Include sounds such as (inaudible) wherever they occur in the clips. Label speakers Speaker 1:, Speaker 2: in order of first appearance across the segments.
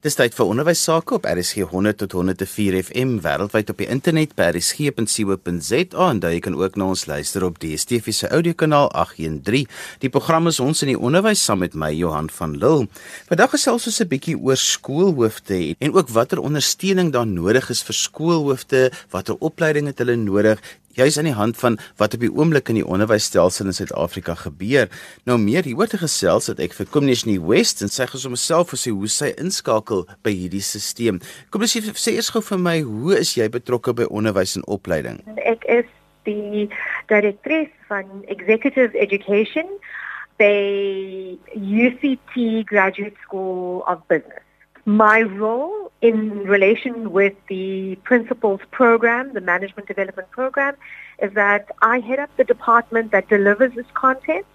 Speaker 1: Dis tyd vir onderwys sake op RSG 100 tot 104 FM wêreldwyd op die internet by rsg.co.za en daar jy kan ook na ons luister op DStv se audiokanaal 813. Die program is ons in die onderwys saam met my Johan van Lille. Vandag gesels ons 'n bietjie oor skoolhoofde en ook watter ondersteuning daar nodig is vir skoolhoofde, watter opleiding het hulle nodig juis aan die hand van wat op die oomblik in die onderwysstelsel in Suid-Afrika gebeur. Nou meer hieroor te gesels het ek vir Komnisni West en sy gesê homself vir sy hoe sy inskakel by hierdie stelsel. Kom ons sê eers gou vir my, hoe is jy betrokke by onderwys en opleiding?
Speaker 2: Ek is die direkteur van Executive Education by UCT Graduate School of Business. My role in relation with the principals program, the management development program, is that I head up the department that delivers this content.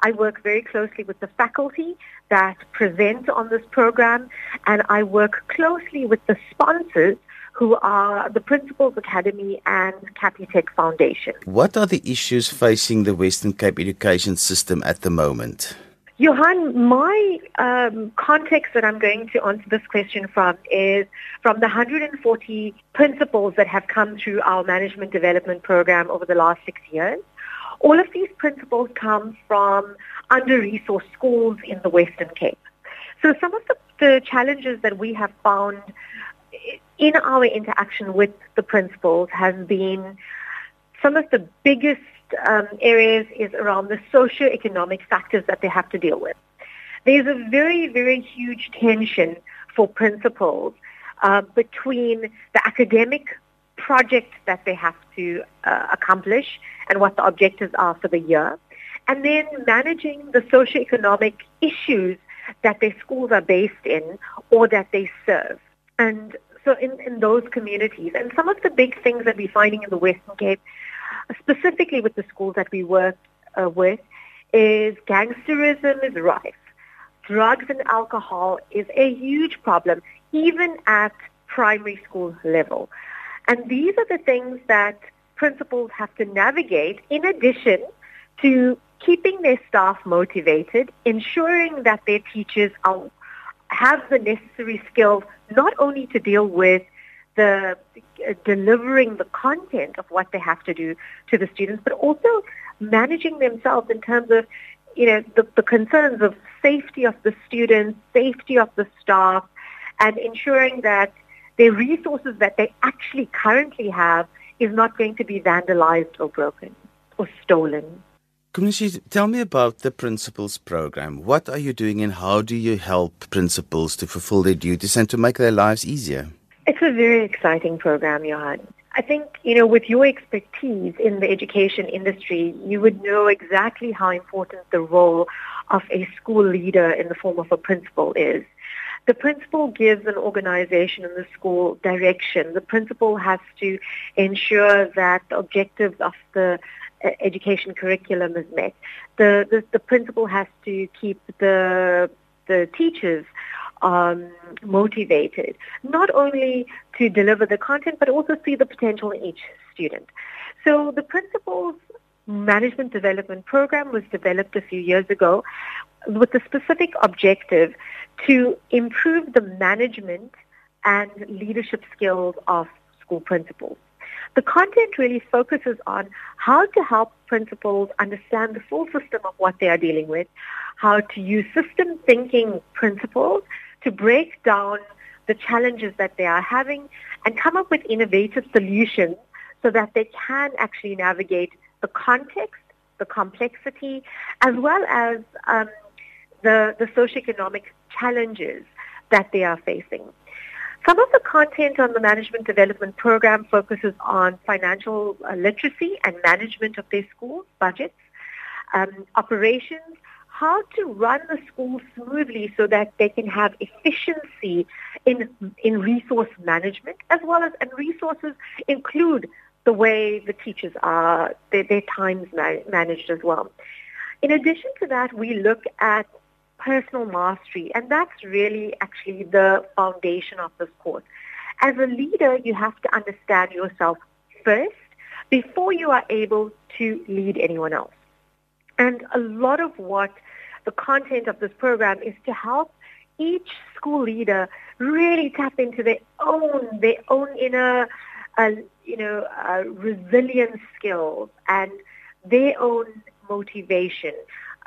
Speaker 2: I work very closely with the faculty that present on this program, and I work closely with the sponsors who are the Principals Academy and Capitec Foundation.
Speaker 1: What are the issues facing the Western Cape education system at the moment?
Speaker 2: Johan, my um, context that I'm going to answer this question from is from the 140 principles that have come through our management development program over the last six years. All of these principles come from under-resourced schools in the Western Cape. So some of the, the challenges that we have found in our interaction with the principals has been some of the biggest um, areas is around the socio-economic factors that they have to deal with. There's a very, very huge tension for principals uh, between the academic project that they have to uh, accomplish and what the objectives are for the year, and then managing the socio-economic issues that their schools are based in or that they serve. And so in, in those communities, and some of the big things that we're finding in the Western Cape specifically with the schools that we work uh, with, is gangsterism is rife. Drugs and alcohol is a huge problem, even at primary school level. And these are the things that principals have to navigate in addition to keeping their staff motivated, ensuring that their teachers are, have the necessary skills not only to deal with the uh, delivering the content of what they have to do to the students, but also managing themselves in terms of, you know, the, the concerns of safety of the students, safety of the staff, and ensuring that the resources that they actually currently have is not going to be vandalized or broken or stolen.
Speaker 1: Commissioner, tell me about the principals program. What are you doing and how do you help principals to fulfill their duties and to make their lives easier?
Speaker 2: It's a very exciting program, Johan. I think, you know, with your expertise in the education industry, you would know exactly how important the role of a school leader in the form of a principal is. The principal gives an organization in the school direction. The principal has to ensure that the objectives of the uh, education curriculum is met. The, the, the principal has to keep the, the teachers um, motivated, not only to deliver the content, but also see the potential in each student. So the principal's management development program was developed a few years ago with the specific objective to improve the management and leadership skills of school principals. The content really focuses on how to help principals understand the full system of what they are dealing with, how to use system thinking principles to break down the challenges that they are having and come up with innovative solutions so that they can actually navigate the context, the complexity, as well as um, the, the socioeconomic challenges that they are facing. Some of the content on the management development program focuses on financial literacy and management of their schools, budgets, um, operations, how to run the school smoothly so that they can have efficiency in in resource management as well as and resources include the way the teachers are their, their times ma- managed as well. In addition to that, we look at personal mastery, and that's really actually the foundation of this course. As a leader, you have to understand yourself first before you are able to lead anyone else. And a lot of what the content of this program is to help each school leader really tap into their own their own inner uh, you know uh, resilience skills and their own motivation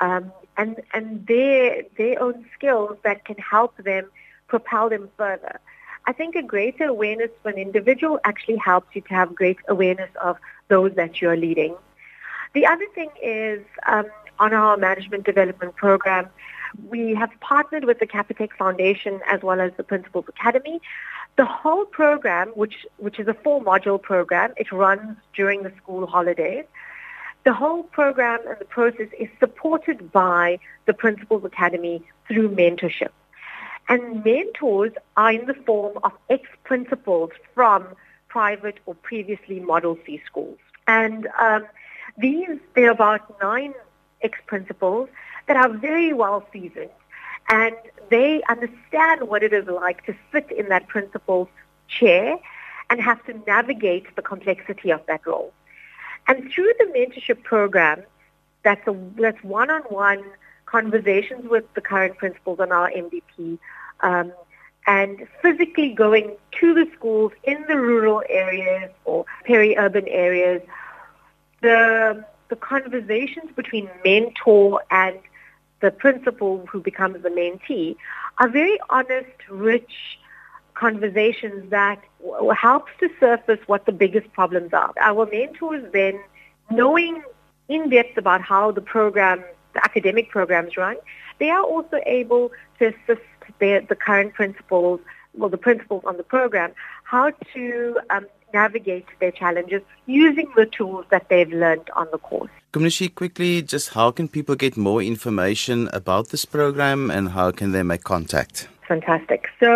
Speaker 2: um, and and their their own skills that can help them propel them further. I think a greater awareness for an individual actually helps you to have great awareness of those that you're leading. The other thing is um, on our management development program, we have partnered with the Capitec Foundation as well as the Principals Academy. The whole program, which, which is a four-module program, it runs during the school holidays. The whole program and the process is supported by the Principals Academy through mentorship. And mentors are in the form of ex-principals from private or previously Model C schools. And um, these, there are about nine ex-principals that are very well seasoned and they understand what it is like to sit in that principal's chair and have to navigate the complexity of that role. And through the mentorship program, that's, a, that's one-on-one conversations with the current principals on our MDP um, and physically going to the schools in the rural areas or peri-urban areas, the, the conversations between mentor and the principal who becomes the mentee are very honest, rich conversations that w- helps to surface what the biggest problems are. Our mentors then, knowing in depth about how the program, the academic programs run, they are also able to assist their, the current principals, well, the principals on the program, how to um, navigate their challenges using the tools that they've learned on the course.
Speaker 1: Commissioner, quickly, just how can people get more information about this program and how can they make contact?
Speaker 2: Fantastic. So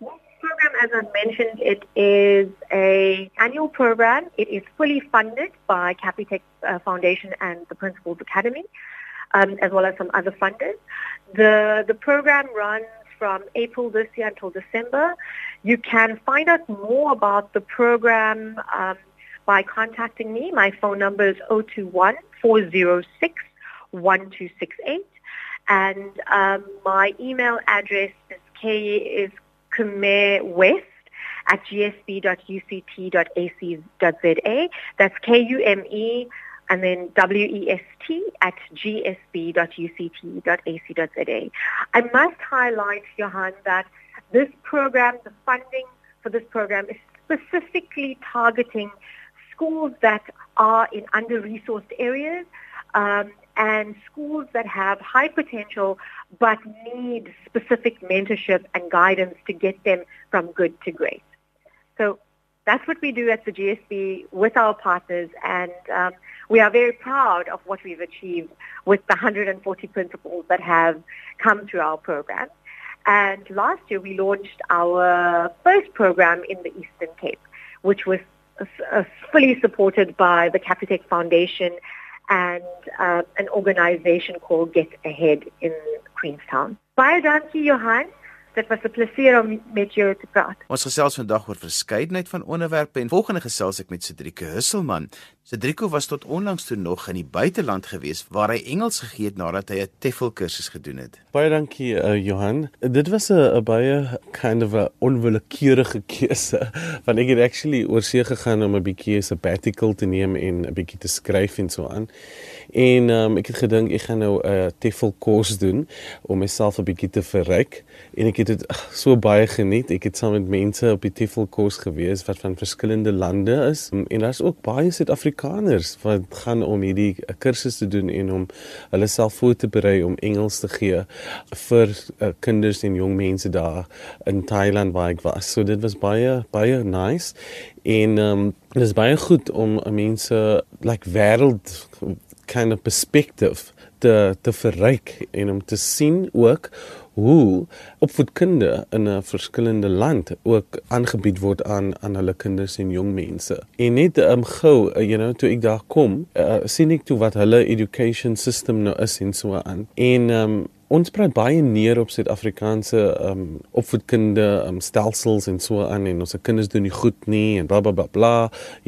Speaker 2: this program, as I mentioned, it is a annual program. It is fully funded by Capitec uh, Foundation and the Principals Academy, um, as well as some other funders. The the program runs from April this year until December. You can find out more about the program um, by contacting me. My phone number is 021 406 1268. And um, my email address is k is West at gsb.uct.ac.za. That's K-U-M-E and then W-E-S-T at gsb.uct.ac.za. I must highlight, Johan, that this program, the funding for this program is specifically targeting schools that are in under-resourced areas um, and schools that have high potential but need specific mentorship and guidance to get them from good to great. So that's what we do at the GSB with our partners and um, we are very proud of what we've achieved with the 140 principals that have come through our program. And last year we launched our first program in the Eastern Cape, which was uh, fully supported by the Capitec Foundation and uh, an organization called Get Ahead in Queenstown. Baie dankie Johan. Dit was 'n plesier om met jou te praat.
Speaker 1: Ons gesels vandag oor verskeidenheid van onderwerpe en volgende gesels ek met Cedrique Husselman. Cedrico was tot onlangs toe nog in die buiteland gewees waar hy Engels gegee het nadat hy 'n TEFL kursus gedoen het.
Speaker 3: Baie dankie uh, Johan. Dit was 'n baie kind of 'n onwillekeurige (laughs) keuse want ek het actually oor see gegaan om 'n bietjie sabbatical te neem en 'n bietjie te skryf en so aan. En um, ek het gedink ek gaan nou 'n uh, TEFL kurs doen om myself 'n bietjie te verryk en ek het dit so baie geniet. Ek het saam met mense op die TEFL kurs gewees wat van verskillende lande is um, en daar's ook baie Suid-Afrikaners wat gaan om hierdie uh, kursus te doen en om hulle self voor te berei om Engels te gee vir uh, kinders en jong mense daar in Thailand waar ek was. So dit was baie baie nice en um, dit is baie goed om mense like wêreld kind of perspective te te verryk en om te sien ook hoe opvoedkunde in 'n verskillende land ook aangebied word aan aan hulle kinders en jong mense. En net um gou, uh, you know, toe ek daar kom, uh, sien ek toe wat hulle education system nou is en so aan. En um ons praat baie neer op Suid-Afrikaanse um opvoedkunde um stelsels en so aan en ons se kinders doen nie goed nie en bla bla bla bla,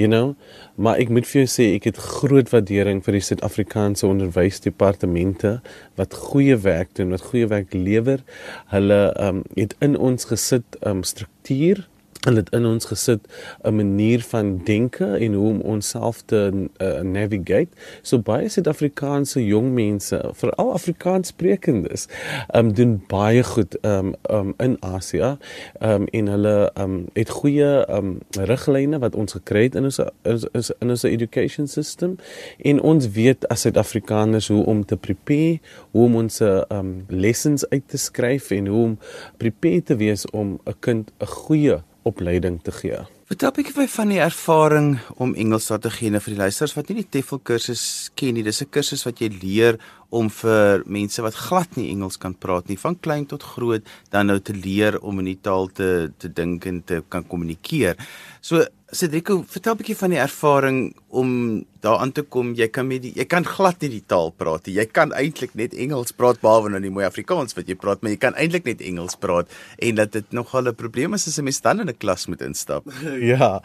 Speaker 3: you know. Maar ek moet vir jou sê ek het groot waardering vir die Suid-Afrikaanse onderwysdepartemente wat goeie werk doen, wat goeie werk lewer. Hulle um het in ons gesit um struktuur en dit in ons gesit 'n manier van denke en hoe om onsself te uh, navigate. So baie Suid-Afrikaanse jong mense, veral Afrikaanssprekendes, um doen baie goed um um in Asië. Um en hulle um het goeie um riglyne wat ons gekry het in ons is in ons education system en ons weet as Suid-Afrikaners hoe om te prepare, hoe om ons um lessons uit te skryf en hoe om prepare te wees om 'n kind 'n goeie opleiding te gee.
Speaker 1: Vertel 'n bietjie van die ervaring om Engels nou vir die luisters wat nie die TEFL kursus ken nie. Dis 'n kursus wat jy leer om vir mense wat glad nie Engels kan praat nie, van klein tot groot, dan nou te leer om in die taal te te dink en te kan kommunikeer. So Cedrico, vertel 'n bietjie van die ervaring om daar aan te kom. Jy kan met die, jy kan glad nie die taal praat nie. Jy kan eintlik net Engels praat behalwe nou die mooi Afrikaans wat jy praat, maar jy kan eintlik net Engels praat en dat dit nogal 'n probleem is as 'n mens dan in 'n klas moet instap. (laughs)
Speaker 3: Ja.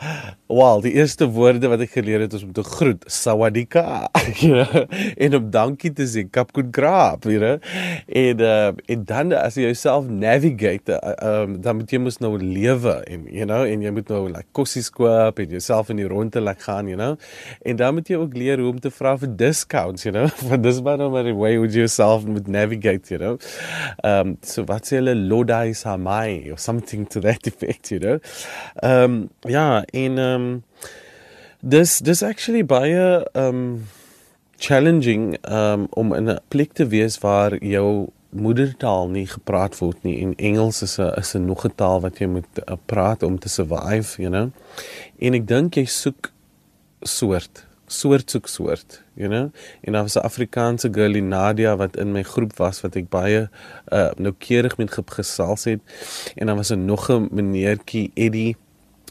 Speaker 3: Wel, die eerste woorde wat ek geleer het is om te groet, sawadika. (laughs) Ja. en om dankie te sê, kapkut grap, you know. En uh, en dan as jy jouself navigate, uh, um, dan moet jy mos nou lewe en you know, en jy moet nou like kossies koop en jouself in die ronde laat gaan, you know. En dan moet jy ook leer hoe om te vra vir discounts, you know. (laughs) Want dis maar nou maar die way hoe jy jouself moet navigate, you know. Um so wat sê hulle Loda is my or something to that (laughs) effect, you know. Um ja, en um dis dis actually baie um challenging um om in 'n plek te wees waar jou moedertaal nie gepraat word nie en Engels is 'n is 'n nog 'n taal wat jy moet uh, praat om te survive, you know. En ek dink jy soek soort, soort soek soort, you know. En daar was 'n Afrikaanse girlie Nadia wat in my groep was wat ek baie uh, noukeurig met gesels het en dan was 'n nog 'n meneertjie Eddie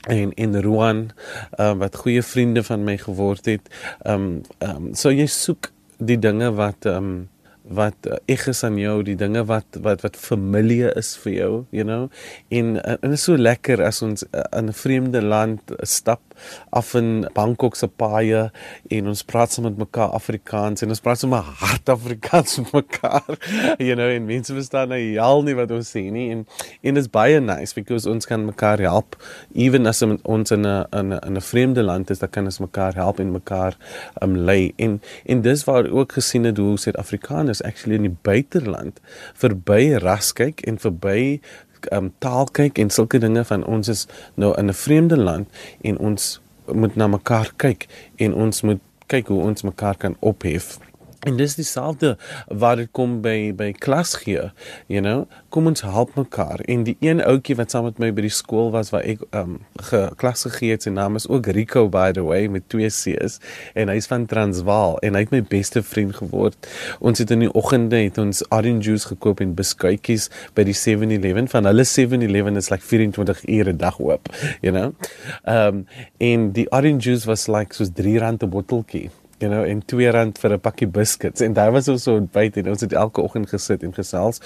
Speaker 3: en en Roan um, wat goeie vriende van my geword het. Um, um, so jy soek die dinge wat um, wat uh, eg is aan jou, die dinge wat wat wat familie is vir jou, you know. En uh, en is so lekker as ons uh, in 'n vreemde land uh, stap af in Bangkok se paaie en ons praat sommer met mekaar Afrikaans en ons praat sommer hard Afrikaans met mekaar. (laughs) You know, en mense verstaan nou al nie wat ons sê nie en en dit is baie nice because ons kan mekaar help even as ons in 'n in 'n 'n vreemde land is, dan kan ons mekaar help en mekaar um lei. En en dis waar ook gesien het hoe Suid-Afrikaners actually in die buiteland verby ras kyk en verby um, taal kyk en sulke dinge van ons is nou in 'n vreemde land en ons moet na mekaar kyk en ons moet kyk hoe ons mekaar kan ophef En dis dieselfde wat dit kom by by klas gee, you know, kom ons help mekaar. En die een ouetjie wat saam met my by die skool was waar ek um ge, klas gegee het, sy naam is ook Rico by the way met twee C's en hy's van Transvaal en hy het my beste vriend geword. Ons het in die oggende het ons orange juice gekoop en beskuitjies by die 7-Eleven van hulle 7-Eleven is like 24 ure 'n dag oop, you know. Um en die orange juice was like soos R3 'n botteltjie you know en 2 rand vir 'n pakkie biscuits. En daar was ons so ontbyt en ons het elke oggend gesit en gesels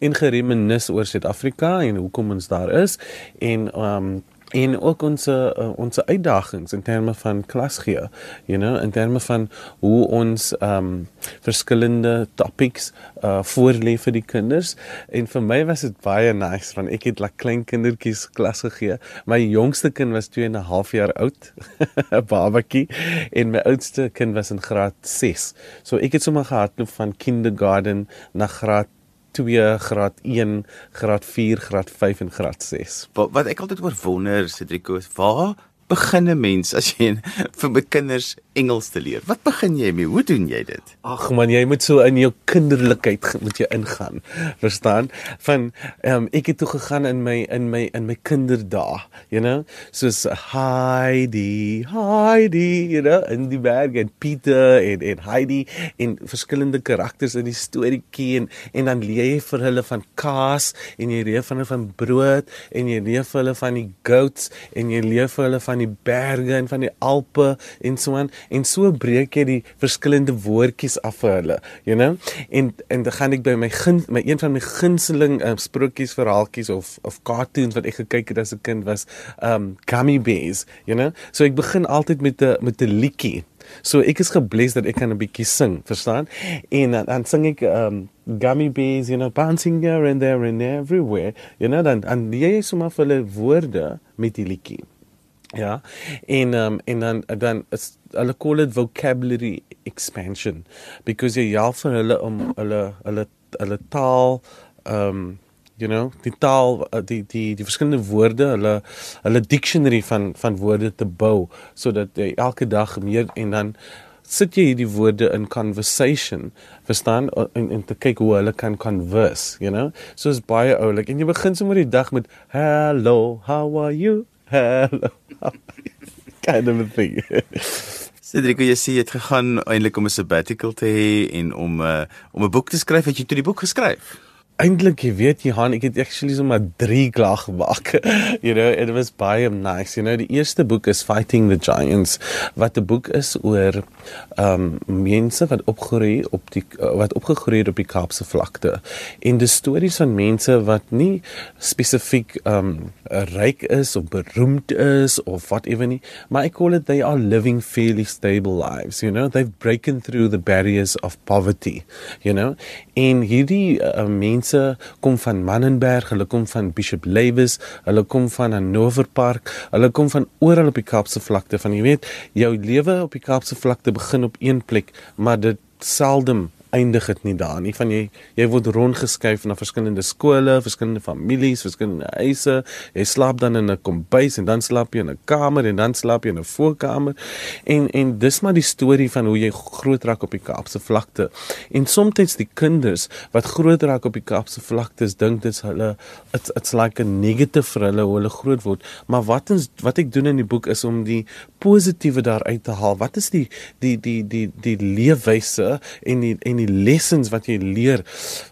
Speaker 3: en gereminis oor Suid-Afrika en hoekom ons daar is. En um en ook ons uh, ons uitdagings in terme van klas gee you know in terme van hoe ons um verskillende topics uh voorlê vir die kinders. En vir my was dit baie nice want ek het like klein kindertjies klas gegee. My jongste kind was 2 en 'n half jaar oud (laughs) 'n babatjie en my oudste kind was in graad 6 so ek het sommer gehardloop van kindergarten na graad 2 graad 1 graad 4 graad 5 en graad 6
Speaker 1: wat, wat ek altyd oor wonder Cedrico waar begin 'n mens as jy (laughs) vir my kinders Engels te leer? Wat begin jy mee? Hoe doen jy dit?
Speaker 3: Ag man, jy moet so in jou kinderlikheid moet jy ingaan. (laughs) Verstaan? Van ehm um, ek het toe gegaan in my in my in my kinderdae, you know? Soos Heidi, Heidi, you know, in die berg en Pieter en en Heidi en verskillende karakters in die storieetjie en en dan leer jy vir hulle van kaas en jy leer van hulle van brood en jy leer vir hulle van die goats en jy leer vir hulle van van die berge en van die Alpe en so aan en so breek jy die verskillende woordjies af vir hulle, you know? En en dan gaan ek by my gun my een van my gunsteling um, sprokies verhaaltjies of of cartoons wat ek gekyk het as 'n kind was um gummy bears, you know? So ek begin altyd met 'n met 'n liedjie. So ek is gebless dat ek kan 'n bietjie sing, verstaan? En dan, dan sing ek um gummy bears, you know, bouncing here and there and everywhere. You know, dan dan jy is sommer vir hulle woorde met die liedjie. Ja. En um en dan dan is hulle call it vocabulary expansion because jy help vir hulle om hulle hulle hulle taal um you know die taal die die die verskillende woorde hulle hulle dictionary van van woorde te bou sodat jy elke dag meer en dan sit jy hierdie woorde in conversation verstaan en, en te kyk hoe hulle kan converse you know so is baie oulik en jy begin sommer die dag met hello how are you hello (laughs) kind of a thing
Speaker 1: Cedric, jy sê jy het gegaan eintlik om 'n sabbatical te hê en om 'n uh, eh, om 'n boek te skryf. Het jy toe die boek geskryf?
Speaker 3: Eintlik, jy weet Johan, ek het actually sommer 3 klaar gemaak. (laughs) you know, it was baie nice. You know, die eerste boek is Fighting the Giants wat 'n boek is oor ehm um, mense wat opgegroei op die wat opgegroei het op die Kaapse vlakte. En die stories van mense wat nie spesifiek ehm um, ryk is of beroemd is of whatever nie, maar ek call it they are living fairly stable lives, you know. They've broken through the barriers of poverty, you know. En hierdie uh, mense mense kom van Mannenberg, hulle kom van Bishop Lewis, hulle kom van Hannover Park, hulle kom van oral op die Kaapse vlakte van jy weet, jou lewe op die Kaapse vlakte begin op een plek, maar dit seldom eindig dit nie daar nie van jy jy word rondgeskuif na verskillende skole, verskillende families, verskillende huise. Jy slaap dan in 'n kombuis en dan slaap jy in 'n kamer en dan slaap jy in 'n voorkamer. En en dis maar die storie van hoe jy groot raak op die Kaapse vlakte. En soms die kinders wat groot raak op die Kaapse vlakte, dink dit is hulle it's it's like a negative vir hulle hoe hulle groot word. Maar wat ons wat ek doen in die boek is om die positiewe daaruit te haal. Wat is die die die die die leefwyse en die en die die lessons wat jy leer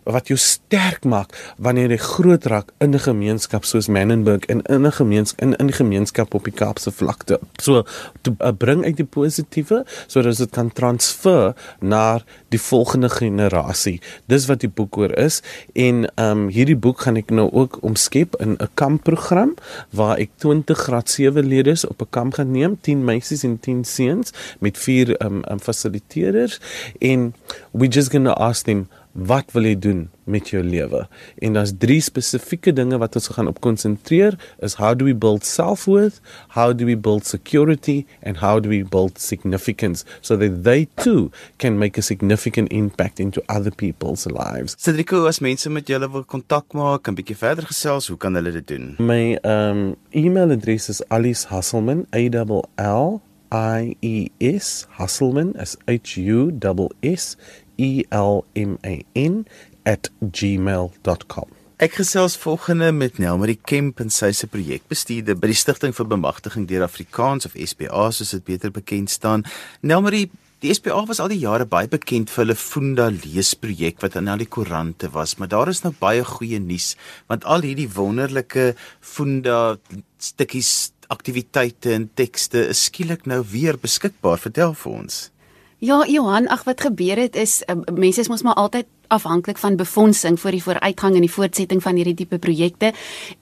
Speaker 3: wat jou sterk maak wanneer jy groot raak in 'n gemeenskap soos Menenberg en in 'n gemeenskap in die gemeenskap op die Kaapse vlakte. So te uh, bring uit die positiewe sodat dit kan transfer na die volgende generasie. Dis wat die boek oor is en ehm um, hierdie boek gaan ek nou ook omskep in 'n kampprogram waar ek 20 graad 7 leerders op 'n kamp gaan neem, 10 meisies en 10 seuns met vier ehm um, um, fasiliteerders en we going to ask them wat wil jy doen met jou lewe? En daar's drie spesifieke dinge wat ons gaan op konsentreer is how do we build self-worth, how do we build security and how do we build significance so that they too can make a significant impact into other people's lives.
Speaker 1: Cedrico, as mense met julle wil kontak maak, 'n bietjie verder gesels, hoe kan hulle dit doen?
Speaker 3: My um e-mailadres is alice.hasselman, a l l I E S Hasselman as H U S S E L M A N @gmail.com.
Speaker 1: Ek gesels volgende met Nelmarie Kemp en sy se projekbestuurder by die Stichting vir Bemagtiging deur Afrikaans of SPA soos dit beter bekend staan. Nelmarie Die SPA was al die jare baie bekend vir hulle Funda leesprojek wat in al die koerante was, maar daar is nou baie goeie nuus want al hierdie wonderlike Funda stukkies aktiwiteite en tekste is skielik nou weer beskikbaar. Vertel vir ons.
Speaker 4: Ja, Johan, ag wat gebeur het is uh, mense is mos maar altyd afhanklik van befondsing vir die vooruitgang en die voortsetting van hierdie tipe projekte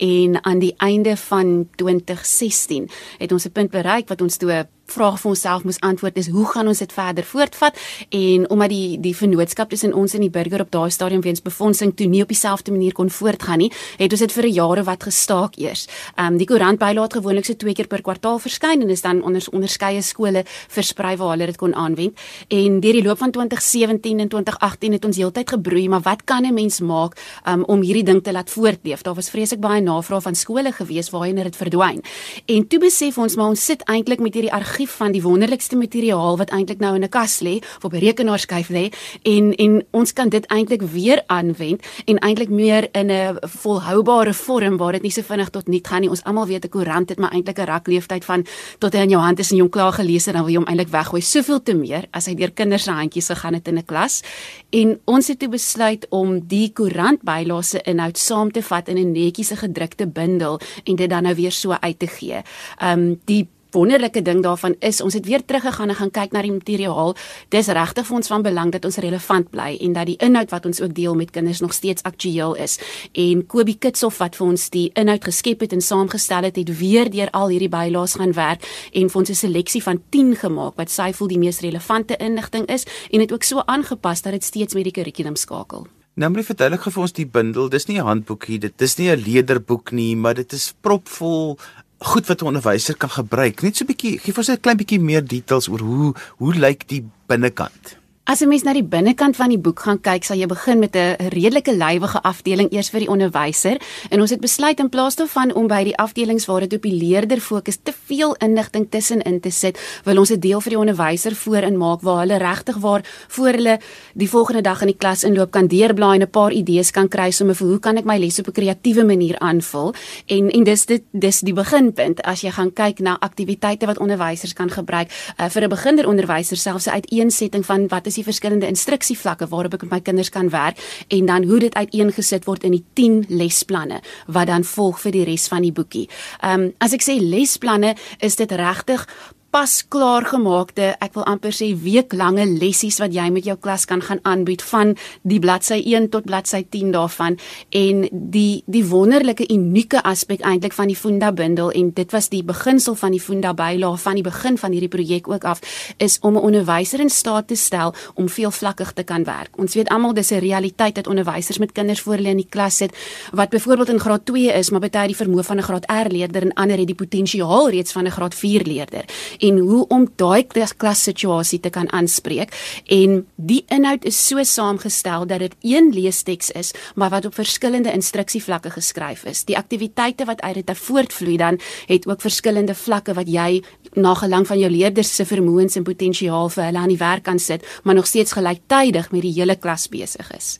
Speaker 4: en aan die einde van 2016 het ons 'n punt bereik wat ons toe vraag vir onsself moes antwoord is hoe gaan ons dit verder voortvat en omdat die die vennootskap tussen ons en die burger op daai stadium weens befondsing toe nie op dieselfde manier kon voortgaan nie, het ons dit vir 'n jare wat gestaak eers. Ehm um, die koerant bylaat gewoonlik so twee keer per kwartaal verskyn en is dan onder onderskeie skole versprei waar hulle dit kon aanwend. En deur die loop van 2017 en 2018 het ons heeltyd gebroei, maar wat kan 'n mens maak um, om hierdie ding te laat voortleef? Daar was vreeslik baie navraag van skole gewees waarheen dit verdwyn. En toe besef ons maar ons sit eintlik met hierdie argief van die wonderlikste materiaal wat eintlik nou in 'n kas lê of op 'n rekenaarskyf lê en en ons kan dit eintlik weer aanwend en eintlik meer in 'n volhoubare vorm waar dit nie so vinnig tot niet gaan nie. Ons almal weet 'n koerant het maar eintlik 'n rakleeftyd van tot hy in jou hand is en jy hom klaar gelees het dan wil jy hom eintlik weggooi. Soveel te meer as hy deur kinders se handjies gegaan het in 'n klas. En ons het toe besluit om die koerant bylase inhoud saam te vat in 'n netjies gedrukte bundel en dit dan nou weer so uit te gee. Um die wonderlike ding daarvan is ons het weer teruggegaan en gaan kyk na die materiaal. Dis regtig vir ons van belang dat ons relevant bly en dat die inhoud wat ons ook deel met kinders nog steeds aktueel is. En Kobie Kitshof wat vir ons die inhoud geskep het en saamgestel het, het weer deur al hierdie bylaes gaan werk en vir ons 'n seleksie van 10 gemaak wat sy voel die mees relevante inligting is en dit ook so aangepas dat dit steeds met die kurrikulum skakel.
Speaker 1: Nou moet jy verduidelik vir ons die bundel. Dis nie 'n handboekie, dit is nie 'n leerderboek nie, maar dit is propvol goed wat 'n onderwyser kan gebruik. Net so 'n bietjie, gee vir ons 'n klein bietjie meer details oor hoe hoe lyk die binnekant?
Speaker 4: As jy mens na die binnekant van die boek gaan kyk, sal jy begin met 'n redelike lywige afdeling eers vir die onderwyser. En ons het besluit in plaas daarvan om by die afdelings waar dit op die leerder fokus te veel inligting tussenin te sit, wil ons 'n deel vir die onderwyser voorin maak waar hulle regtig waar voor hulle die volgende dag in die klas inloop kan deurblaai en 'n paar idees kan kry sommer vir hoe kan ek my les op 'n kreatiewe manier aanvul. En en dis dit dis die beginpunt as jy gaan kyk na aktiwiteite wat onderwysers kan gebruik uh, vir 'n beginner onderwyser selfs 'n uiteensetting van wat is die verskillende instruksievlakke waarop ek met my kinders kan werk en dan hoe dit uiteengesit word in die 10 lesplanne wat dan volg vir die res van die boekie. Ehm um, as ek sê lesplanne is dit regtig pas klaar gemaakte, ek wil amper sê weeklange lessies wat jy met jou klas kan gaan aanbied van die bladsy 1 tot bladsy 10 daarvan en die die wonderlike unieke aspek eintlik van die Funda bundel en dit was die beginsel van die Funda bylaag van die begin van hierdie projek ook af is om 'n onderwyser in staat te stel om veelvlakkig te kan werk. Ons weet almal dis 'n realiteit dat onderwysers met kinders voor hulle in die klas sit wat byvoorbeeld in graad 2 is, maar baie die vermoë van 'n graad R leerder en ander het die potensiaal reeds van 'n graad 4 leerder en hoe om daai klas situasie te kan aanspreek. En die inhoud is so saamgestel dat dit een leesteks is maar wat op verskillende instruksievlakke geskryf is. Die aktiwiteite wat uit dit voortvloei dan het ook verskillende vlakke wat jy na gelang van jou leerders se vermoëns en potensiaal vir hulle aan die werk kan sit maar nog steeds gelyktydig met die hele klas besig is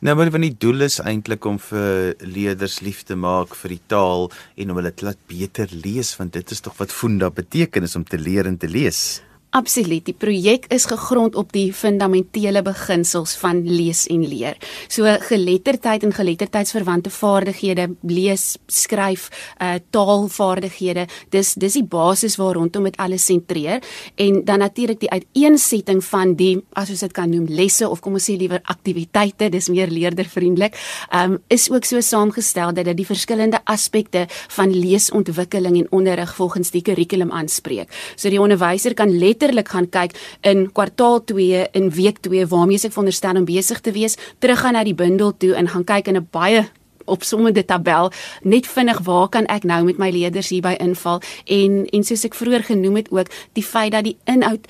Speaker 1: Nou maar want die doel is eintlik om vir leerders lief te maak vir die taal en om hulle te laat beter lees want dit is tog wat funda beteken is om te leer en te lees.
Speaker 4: Absoluut. Die projek is gegrond op die fundamentele beginsels van lees en leer. So geletterdheid en geletterdheidsverwante vaardighede, lees, skryf, uh taalvaardighede, dis dis die basis waar rondom dit alles sentreer en dan natuurlik die uiteensetting van die as ons dit kan noem lesse of kom ons sê liewer aktiwiteite, dis meer leerdervriendelik, um is ook so saamgestel dat dit die verskillende aspekte van leesontwikkeling en onderrig volgens die kurrikulum aanspreek. So die onderwyser kan let letterlik gaan kyk in kwartaal 2 in week 2 waarmee ek veronderstel om besig te wees, teruggaan na die bundel toe en gaan kyk in 'n baie opsommende tabel net vinnig waar kan ek nou met my leerders hierby inval en en soos ek vroeër genoem het ook die feit dat die inhoud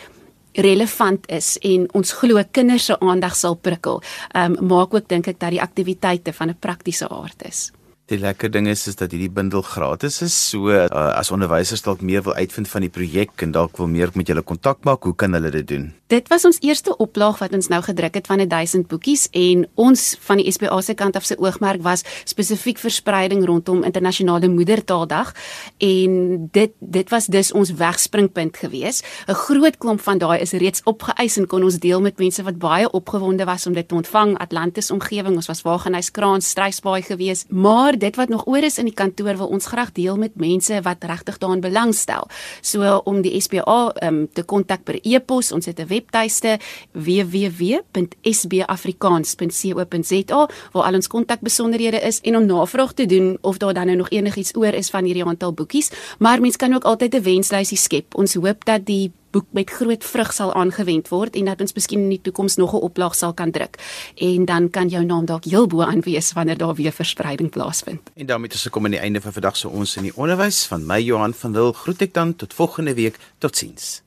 Speaker 4: relevant is en ons glo kinders se aandag sal prikkel. Ehm um, maak ook dink ek dat die aktiwiteite van 'n praktiese aard is.
Speaker 1: Die lekker ding is is dat hierdie bundel gratis is. So uh, as onderwysers dalk meer wil uitvind van die projek en dalk wil meer met julle kontak maak, hoe kan hulle dit doen?
Speaker 4: Dit was ons eerste oplaag wat ons nou gedruk het van 1000 boekies en ons van die SPA se kant af se oogmerk was spesifiek verspreiding rondom internasionale moedertaaldag en dit dit was dus ons wegspringpunt gewees. 'n Groot klomp van daai is reeds opgeëis en kon ons deel met mense wat baie opgewonde was om dit te ontvang. Atlantis omgewing, ons was Wagenuis Kraans, Strysbaai gewees, maar dit wat nog oor is in die kantoor wil ons graag deel met mense wat regtig daarin belangstel. So om die SPA um, te kontak per e-pos, ons het 'n webtuiste www.sbafrikaans.co.za waar al ons kontakbesonderhede is en om navraag te doen of daar dan nou nog enigiets oor is van hierdie aantal boekies. Maar mens kan ook altyd 'n wenslysie skep. Ons hoop dat die boek met groot vrug sal aangewend word en dat ons miskien in die toekoms nog 'n oplaag sal kan druk. En dan kan jou naam dalk heel bo aan wees wanneer daar weer verspreiding plaasvind.
Speaker 1: En daarmee is ek kom aan die einde van vandag se ons in die onderwys van my Johan van Lille. Groet ek dan tot volgende week. Totsiens.